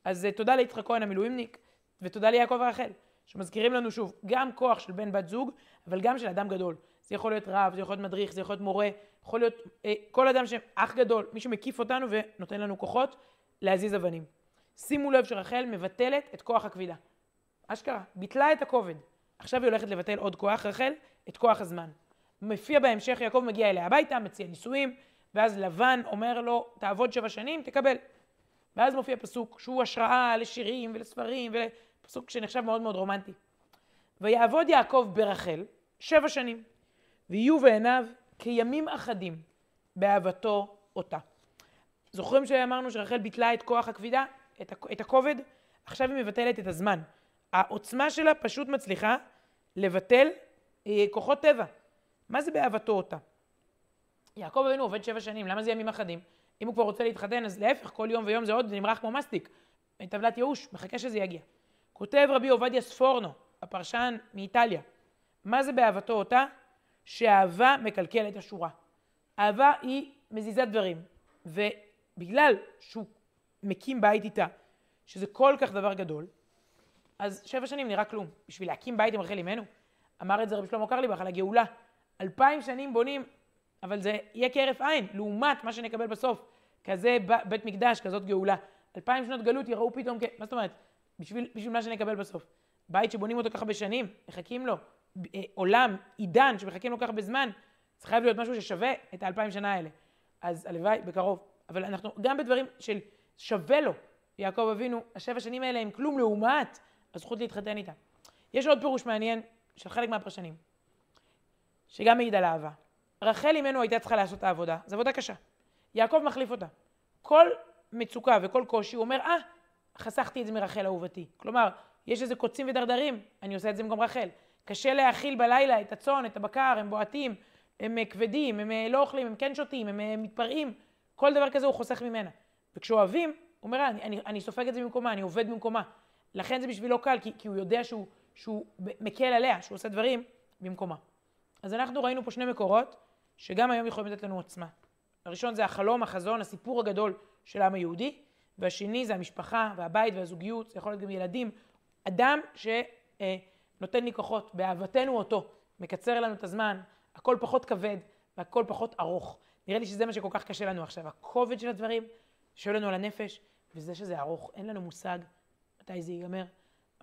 אז אה, תודה ליצחק כהן המילואימניק, ותודה ליעקב ורחל, שמזכירים לנו שוב, גם כוח של בן בת זוג, אבל גם של אדם גדול. זה יכול להיות רב, זה יכול להיות מדריך, זה יכול להיות מורה, יכול להיות אה, כל אדם שאח גדול, מי שמקיף אותנו ונותן לנו כוחות להזיז אבנים. שימו לב שרחל מבטלת את כוח הכבידה. אשכרה, ביטלה את הכובד. עכשיו היא הולכת לבטל עוד כוח, רחל, את כוח הזמן. מופיע בהמשך, יעקב מגיע אליה הביתה, מציע נישואים, ואז לבן אומר לו, תעבוד שבע שנים, תקבל. ואז מופיע פסוק שהוא השראה לשירים ולספרים, ופסוק שנחשב מאוד מאוד רומנטי. ויעבוד יעקב ברחל שבע שנים, ויהיו בעיניו כימים אחדים באהבתו אותה. זוכרים שאמרנו שרחל ביטלה את כוח הכבידה, את הכובד? עכשיו היא מבטלת את הזמן. העוצמה שלה פשוט מצליחה לבטל אה, כוחות טבע. מה זה באהבתו אותה? יעקב אבינו עובד שבע שנים, למה זה ימים אחדים? אם הוא כבר רוצה להתחתן, אז להפך, כל יום ויום זה עוד, נמרח כמו מסטיק. טבלת ייאוש, מחכה שזה יגיע. כותב רבי עובדיה ספורנו, הפרשן מאיטליה, מה זה באהבתו אותה? שאהבה מקלקלת השורה. אהבה היא מזיזת דברים, ובגלל שהוא מקים בית איתה, שזה כל כך דבר גדול, אז שבע שנים נראה כלום. בשביל להקים בית עם רחל אימנו, אמר את זה רבי שלמה קרליבך על הגאולה. אלפיים שנים בונים, אבל זה יהיה כהרף עין, לעומת מה שנקבל בסוף. כזה בית מקדש, כזאת גאולה. אלפיים שנות גלות יראו פתאום כ... מה זאת אומרת? בשביל, בשביל מה שנקבל בסוף. בית שבונים אותו ככה בשנים, מחכים לו. אה, עולם, עידן, שמחכים לו ככה בזמן, זה חייב להיות משהו ששווה את האלפיים שנה האלה. אז הלוואי, בקרוב. אבל אנחנו, גם בדברים של שווה לו, יעקב אבינו, השבע שנים האלה הם כלום לעומת הזכות להתחתן איתה. יש עוד פירוש מעניין של חלק מהפרשנים. שגם מעיד על אהבה. רחל אימנו הייתה צריכה לעשות את העבודה, זו עבודה קשה. יעקב מחליף אותה. כל מצוקה וכל קושי, הוא אומר, אה, חסכתי את זה מרחל אהובתי. כלומר, יש איזה קוצים ודרדרים, אני עושה את זה במקום רחל. קשה להאכיל בלילה את הצאן, את הבקר, הם בועטים, הם אה, כבדים, הם אה, לא אוכלים, הם כן שותים, הם אה, מתפרעים. כל דבר כזה הוא חוסך ממנה. וכשאוהבים, הוא אומר, אני, אני, אני סופג את זה במקומה, אני עובד במקומה. לכן זה בשבילו קל, כי, כי הוא יודע שהוא, שהוא מקל עליה, שהוא עושה דברים במקומה. אז אנחנו ראינו פה שני מקורות, שגם היום יכולים לתת לנו עוצמה. הראשון זה החלום, החזון, הסיפור הגדול של העם היהודי, והשני זה המשפחה והבית והזוגיות, זה יכול להיות גם ילדים. אדם שנותן לי כוחות, באהבתנו אותו, מקצר לנו את הזמן, הכל פחות כבד והכל פחות ארוך. נראה לי שזה מה שכל כך קשה לנו עכשיו, הכובד של הדברים שואל לנו על הנפש, וזה שזה ארוך, אין לנו מושג מתי זה ייגמר.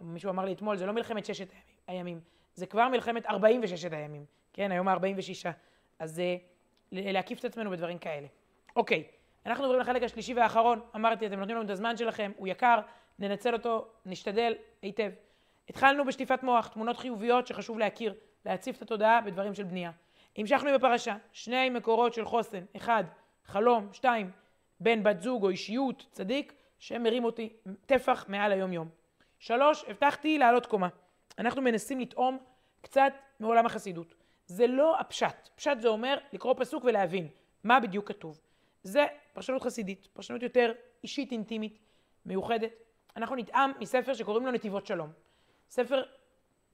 מישהו אמר לי אתמול, זה לא מלחמת ששת הימים, זה כבר מלחמת 46 הימים. כן, היום ה-46. אז uh, להקיף את עצמנו בדברים כאלה. אוקיי, אנחנו עוברים לחלק השלישי והאחרון. אמרתי, אתם נותנים לנו את הזמן שלכם, הוא יקר, ננצל אותו, נשתדל היטב. התחלנו בשטיפת מוח, תמונות חיוביות שחשוב להכיר, להציף את התודעה בדברים של בנייה. המשכנו עם הפרשה, שני מקורות של חוסן, אחד, חלום, שתיים, בן, בת זוג או אישיות, צדיק, שמרים אותי טפח מעל היום-יום. שלוש, הבטחתי לעלות קומה. אנחנו מנסים לטעום קצת מעולם החסידות. זה לא הפשט. פשט זה אומר לקרוא פסוק ולהבין מה בדיוק כתוב. זה פרשנות חסידית, פרשנות יותר אישית, אינטימית, מיוחדת. אנחנו נטעם מספר שקוראים לו נתיבות שלום. ספר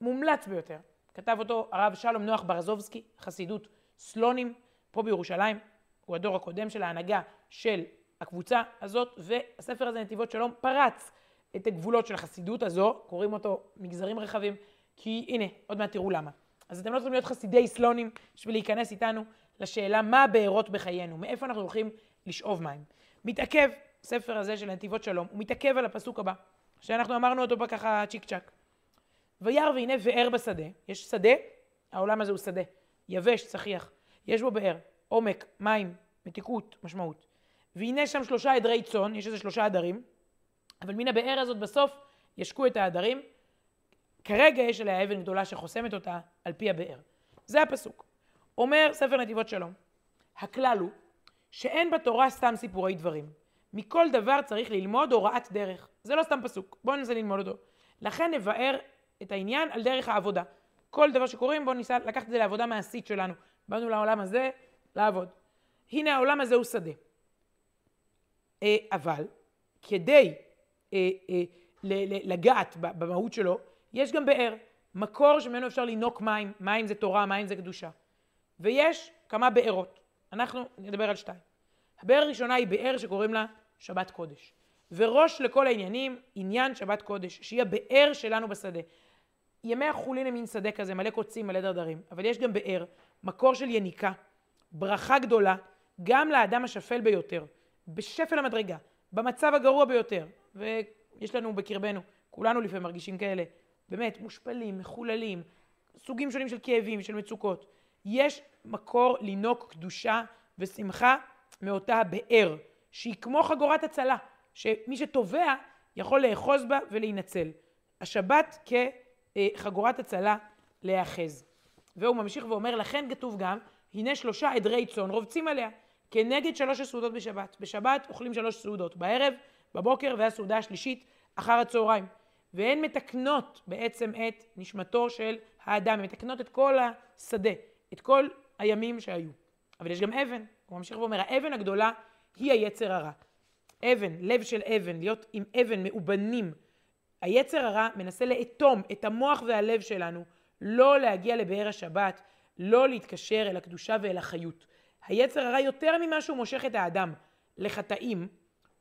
מומלץ ביותר. כתב אותו הרב שלום נוח ברזובסקי, חסידות סלונים, פה בירושלים. הוא הדור הקודם של ההנהגה של הקבוצה הזאת, והספר הזה, נתיבות שלום, פרץ את הגבולות של החסידות הזו, קוראים אותו מגזרים רחבים, כי הנה, עוד מעט תראו למה. אז אתם לא צריכים להיות חסידי סלונים בשביל להיכנס איתנו לשאלה מה הבארות בחיינו, מאיפה אנחנו הולכים לשאוב מים. מתעכב, ספר הזה של נתיבות שלום, הוא מתעכב על הפסוק הבא, שאנחנו אמרנו אותו ככה צ'יק צ'אק. וירא והנה באר בשדה, יש שדה, העולם הזה הוא שדה, יבש, צחיח, יש בו באר, עומק, מים, מתיקות, משמעות. והנה שם שלושה עדרי צאן, יש איזה שלושה עדרים, אבל מן הבאר הזאת בסוף ישקו את העדרים. כרגע יש עליה אבן גדולה שחוסמת אותה על פי הבאר. זה הפסוק. אומר ספר נתיבות שלום, הכלל הוא שאין בתורה סתם סיפורי דברים. מכל דבר צריך ללמוד הוראת דרך. זה לא סתם פסוק, בואו ננסה ללמוד אותו. לכן נבאר את העניין על דרך העבודה. כל דבר שקוראים בואו ניסה לקחת את זה לעבודה מעשית שלנו. באנו לעולם הזה לעבוד. הנה העולם הזה הוא שדה. אה, אבל כדי אה, אה, לגעת במהות שלו, יש גם באר, מקור שממנו אפשר לינוק מים, מים זה תורה, מים זה קדושה. ויש כמה בארות, אנחנו נדבר על שתיים. הבאר הראשונה היא באר שקוראים לה שבת קודש. וראש לכל העניינים, עניין שבת קודש, שהיא הבאר שלנו בשדה. ימי החולין הם מין שדה כזה, מלא קוצים, מלא דרדרים, אבל יש גם באר, מקור של יניקה, ברכה גדולה, גם לאדם השפל ביותר, בשפל המדרגה, במצב הגרוע ביותר, ויש לנו בקרבנו, כולנו לפעמים מרגישים כאלה, באמת, מושפלים, מחוללים, סוגים שונים של כאבים, של מצוקות. יש מקור לינוק קדושה ושמחה מאותה באר, שהיא כמו חגורת הצלה, שמי שטובע יכול לאחוז בה ולהינצל. השבת כחגורת הצלה להיאחז. והוא ממשיך ואומר, לכן כתוב גם, הנה שלושה עדרי צאן רובצים עליה, כנגד שלוש הסעודות בשבת. בשבת אוכלים שלוש סעודות, בערב, בבוקר והסעודה השלישית אחר הצהריים. והן מתקנות בעצם את נשמתו של האדם, הן מתקנות את כל השדה, את כל הימים שהיו. אבל יש גם אבן, הוא ממשיך ואומר, האבן הגדולה היא היצר הרע. אבן, לב של אבן, להיות עם אבן מאובנים. היצר הרע מנסה לאטום את המוח והלב שלנו, לא להגיע לבאר השבת, לא להתקשר אל הקדושה ואל החיות. היצר הרע יותר ממה שהוא מושך את האדם לחטאים,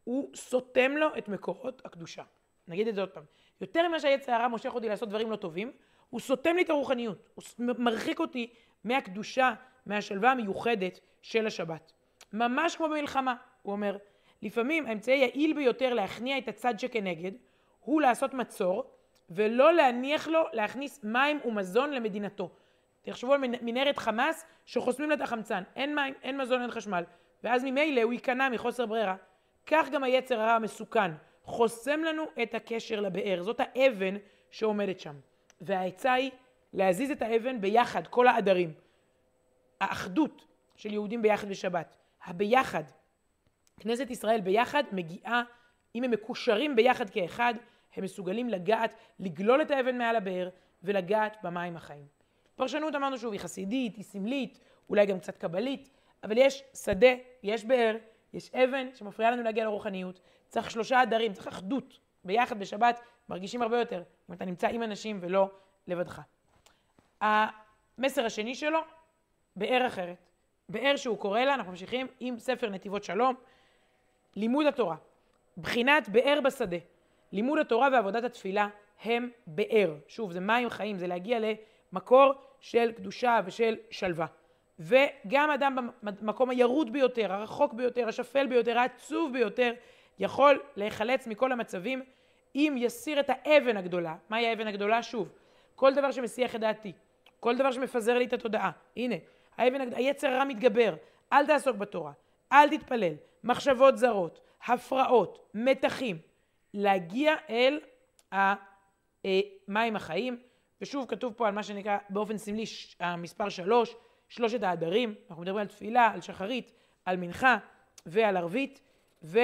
הוא סותם לו את מקורות הקדושה. נגיד את זה עוד פעם. יותר ממה שהיצר הרע מושך אותי לעשות דברים לא טובים, הוא סותם לי את הרוחניות. הוא מרחיק אותי מהקדושה, מהשלווה המיוחדת של השבת. ממש כמו במלחמה, הוא אומר. לפעמים האמצעי היעיל ביותר להכניע את הצד שכנגד, הוא לעשות מצור, ולא להניח לו להכניס מים ומזון למדינתו. תחשבו על מנהרת חמאס שחוסמים לה את החמצן, אין מים, אין מזון, אין חשמל, ואז ממילא הוא ייכנע מחוסר ברירה. כך גם היצר הרע המסוכן, חוסם לנו את הקשר לבאר, זאת האבן שעומדת שם. והעצה היא להזיז את האבן ביחד, כל העדרים. האחדות של יהודים ביחד בשבת, הביחד. כנסת ישראל ביחד מגיעה, אם הם מקושרים ביחד כאחד, הם מסוגלים לגעת, לגלול את האבן מעל הבאר ולגעת במים החיים. פרשנות אמרנו שוב, היא חסידית, היא סמלית, אולי גם קצת קבלית, אבל יש שדה, יש באר, יש אבן שמפריעה לנו להגיע לרוחניות, צריך שלושה עדרים, צריך אחדות. ביחד בשבת מרגישים הרבה יותר, אם אתה נמצא עם אנשים ולא לבדך. המסר השני שלו, באר אחרת. באר שהוא קורא לה, אנחנו ממשיכים עם ספר נתיבות שלום, לימוד התורה. בחינת באר בשדה. לימוד התורה ועבודת התפילה הם באר. שוב, זה מים חיים, זה להגיע למקור של קדושה ושל שלווה. וגם אדם במקום הירוד ביותר, הרחוק ביותר, השפל ביותר, העצוב ביותר, יכול להיחלץ מכל המצבים אם יסיר את האבן הגדולה. מהי האבן הגדולה? שוב, כל דבר שמסיח את דעתי, כל דבר שמפזר לי את התודעה. הנה, האבן, הגדולה, היצר הרע מתגבר, אל תעסוק בתורה, אל תתפלל, מחשבות זרות, הפרעות, מתחים, להגיע אל המים החיים, ושוב כתוב פה על מה שנקרא באופן סמלי המספר שלוש, שלושת העדרים, אנחנו מדברים על תפילה, על שחרית, על מנחה ועל ערבית, ו...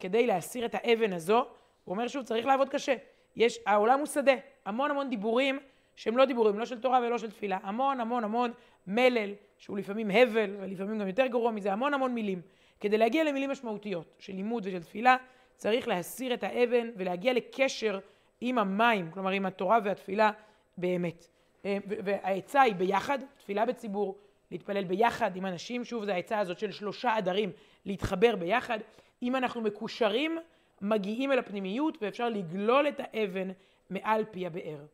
כדי להסיר את האבן הזו, הוא אומר שוב, צריך לעבוד קשה. יש, העולם הוא שדה, המון המון דיבורים שהם לא דיבורים, לא של תורה ולא של תפילה. המון המון המון מלל, שהוא לפעמים הבל, ולפעמים גם יותר גרוע מזה, המון המון מילים. כדי להגיע למילים משמעותיות של לימוד ושל תפילה, צריך להסיר את האבן ולהגיע לקשר עם המים, כלומר עם התורה והתפילה באמת. אה, והעצה היא ביחד, תפילה בציבור, להתפלל ביחד עם אנשים, שוב זו העצה הזאת של שלושה עדרים, להתחבר ביחד. אם אנחנו מקושרים, מגיעים אל הפנימיות ואפשר לגלול את האבן מעל פי הבאר.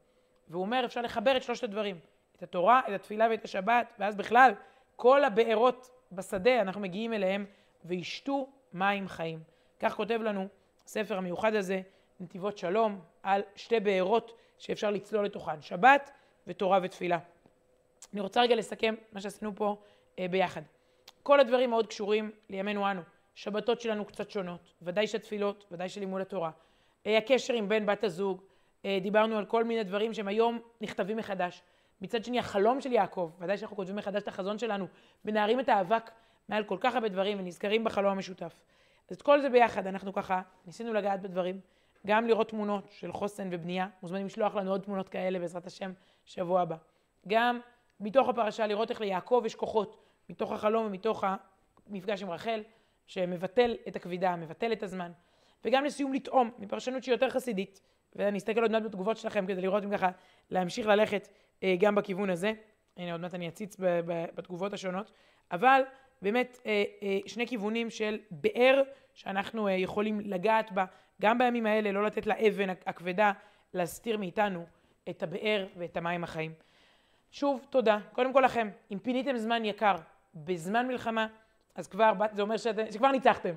והוא אומר, אפשר לחבר את שלושת הדברים, את התורה, את התפילה ואת השבת, ואז בכלל, כל הבארות בשדה, אנחנו מגיעים אליהם, וישתו מים חיים. כך כותב לנו הספר המיוחד הזה, נתיבות שלום, על שתי בארות שאפשר לצלול לתוכן, שבת ותורה ותפילה. אני רוצה רגע לסכם מה שעשינו פה אה, ביחד. כל הדברים מאוד קשורים לימינו אנו. שבתות שלנו קצת שונות, ודאי שהתפילות, ודאי של לימוד התורה. אה, הקשר עם בן בת הזוג, אה, דיברנו על כל מיני דברים שהם היום נכתבים מחדש. מצד שני, החלום של יעקב, ודאי שאנחנו כותבים מחדש את החזון שלנו, מנערים את האבק מעל כל כך הרבה דברים ונזכרים בחלום המשותף. אז את כל זה ביחד, אנחנו ככה ניסינו לגעת בדברים, גם לראות תמונות של חוסן ובנייה, מוזמנים לשלוח לנו עוד תמונות כאלה בעזרת השם שבוע הבא. גם מתוך הפרשה לראות איך ליעקב יש כוחות, מתוך החלום ומתוך המפגש עם רחל, שמבטל את הכבידה, מבטל את הזמן. וגם לסיום לטעום, מפרשנות שהיא יותר חסידית, ואני אסתכל עוד מעט בתגובות שלכם כדי לראות אם ככה להמשיך ללכת אה, גם בכיוון הזה. הנה עוד מעט אני אציץ בתגובות השונות. אבל באמת אה, אה, שני כיוונים של באר שאנחנו אה, יכולים לגעת בה, גם בימים האלה, לא לתת לאבן הכבדה להסתיר מאיתנו את הבאר ואת המים החיים. שוב, תודה. קודם כל לכם, אם פיניתם זמן יקר בזמן מלחמה, אז כבר, זה אומר שאת, שכבר ניצחתם.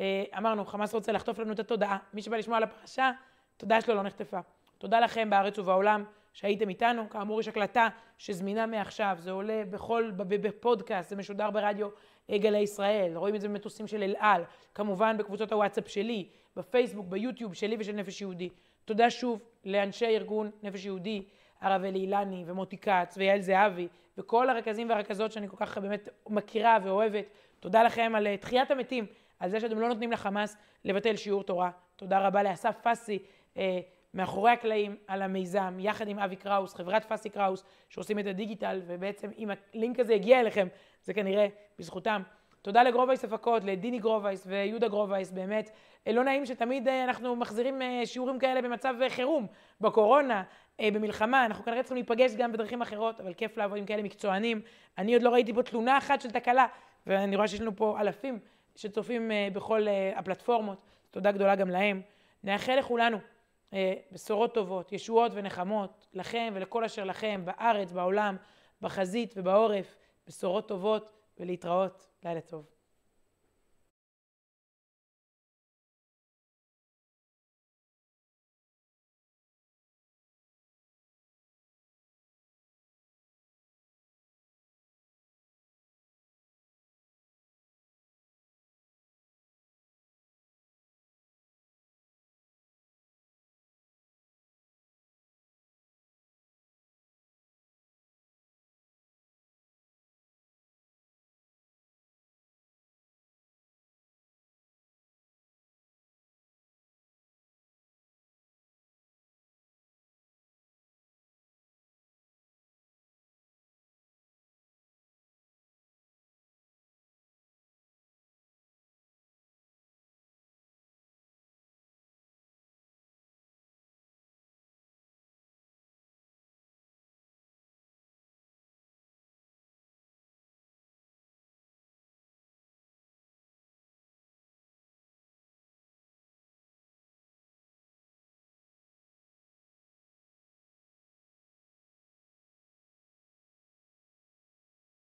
אה, אמרנו, חמאס רוצה לחטוף לנו את התודעה. מי שבא לשמוע על הפרשה, תודה שלו לא נחטפה. תודה לכם בארץ ובעולם שהייתם איתנו. כאמור, יש הקלטה שזמינה מעכשיו, זה עולה בכל, בפודקאסט, זה משודר ברדיו גלי ישראל, רואים את זה במטוסים של אל על, כמובן בקבוצות הוואטסאפ שלי, בפייסבוק, ביוטיוב שלי ושל נפש יהודי. תודה שוב לאנשי ארגון נפש יהודי, הרב אלי אילני ומוטי כץ ויעל זהבי וכל הרכזים והרכזות שאני כל כך באמת מכירה ואוהבת. תודה לכם על אה, תחיית המתים, על זה שאתם לא נותנים לחמאס לבטל שיעור תורה. תודה רבה לאסף פסי, אה, מאחורי הקלעים, על המיזם, יחד עם אבי קראוס, חברת פסי קראוס, שעושים את הדיגיטל, ובעצם אם הלינק הזה הגיע אליכם, זה כנראה בזכותם. תודה לגרובייס הפקות, לדיני גרובייס ויהודה גרובייס, באמת. אה, לא נעים שתמיד אנחנו מחזירים שיעורים כאלה במצב חירום, בקורונה, במלחמה, אנחנו כנראה צריכים להיפגש גם בדרכים אחרות, אבל כיף לעבוד עם כאלה מקצוענים. אני עוד לא ראיתי פה תלונה אחת של תקלה, ואני רואה שיש לנו פה אלפים שצופים אה, בכל אה, הפלטפורמות, תודה גדולה גם להם. נאחל לכולנו אה, בשורות טובות, ישועות ונחמות, לכם ולכל אשר לכם, בארץ, בעולם, בחזית ובעורף, בשורות טובות ולהתראות. לילה טוב.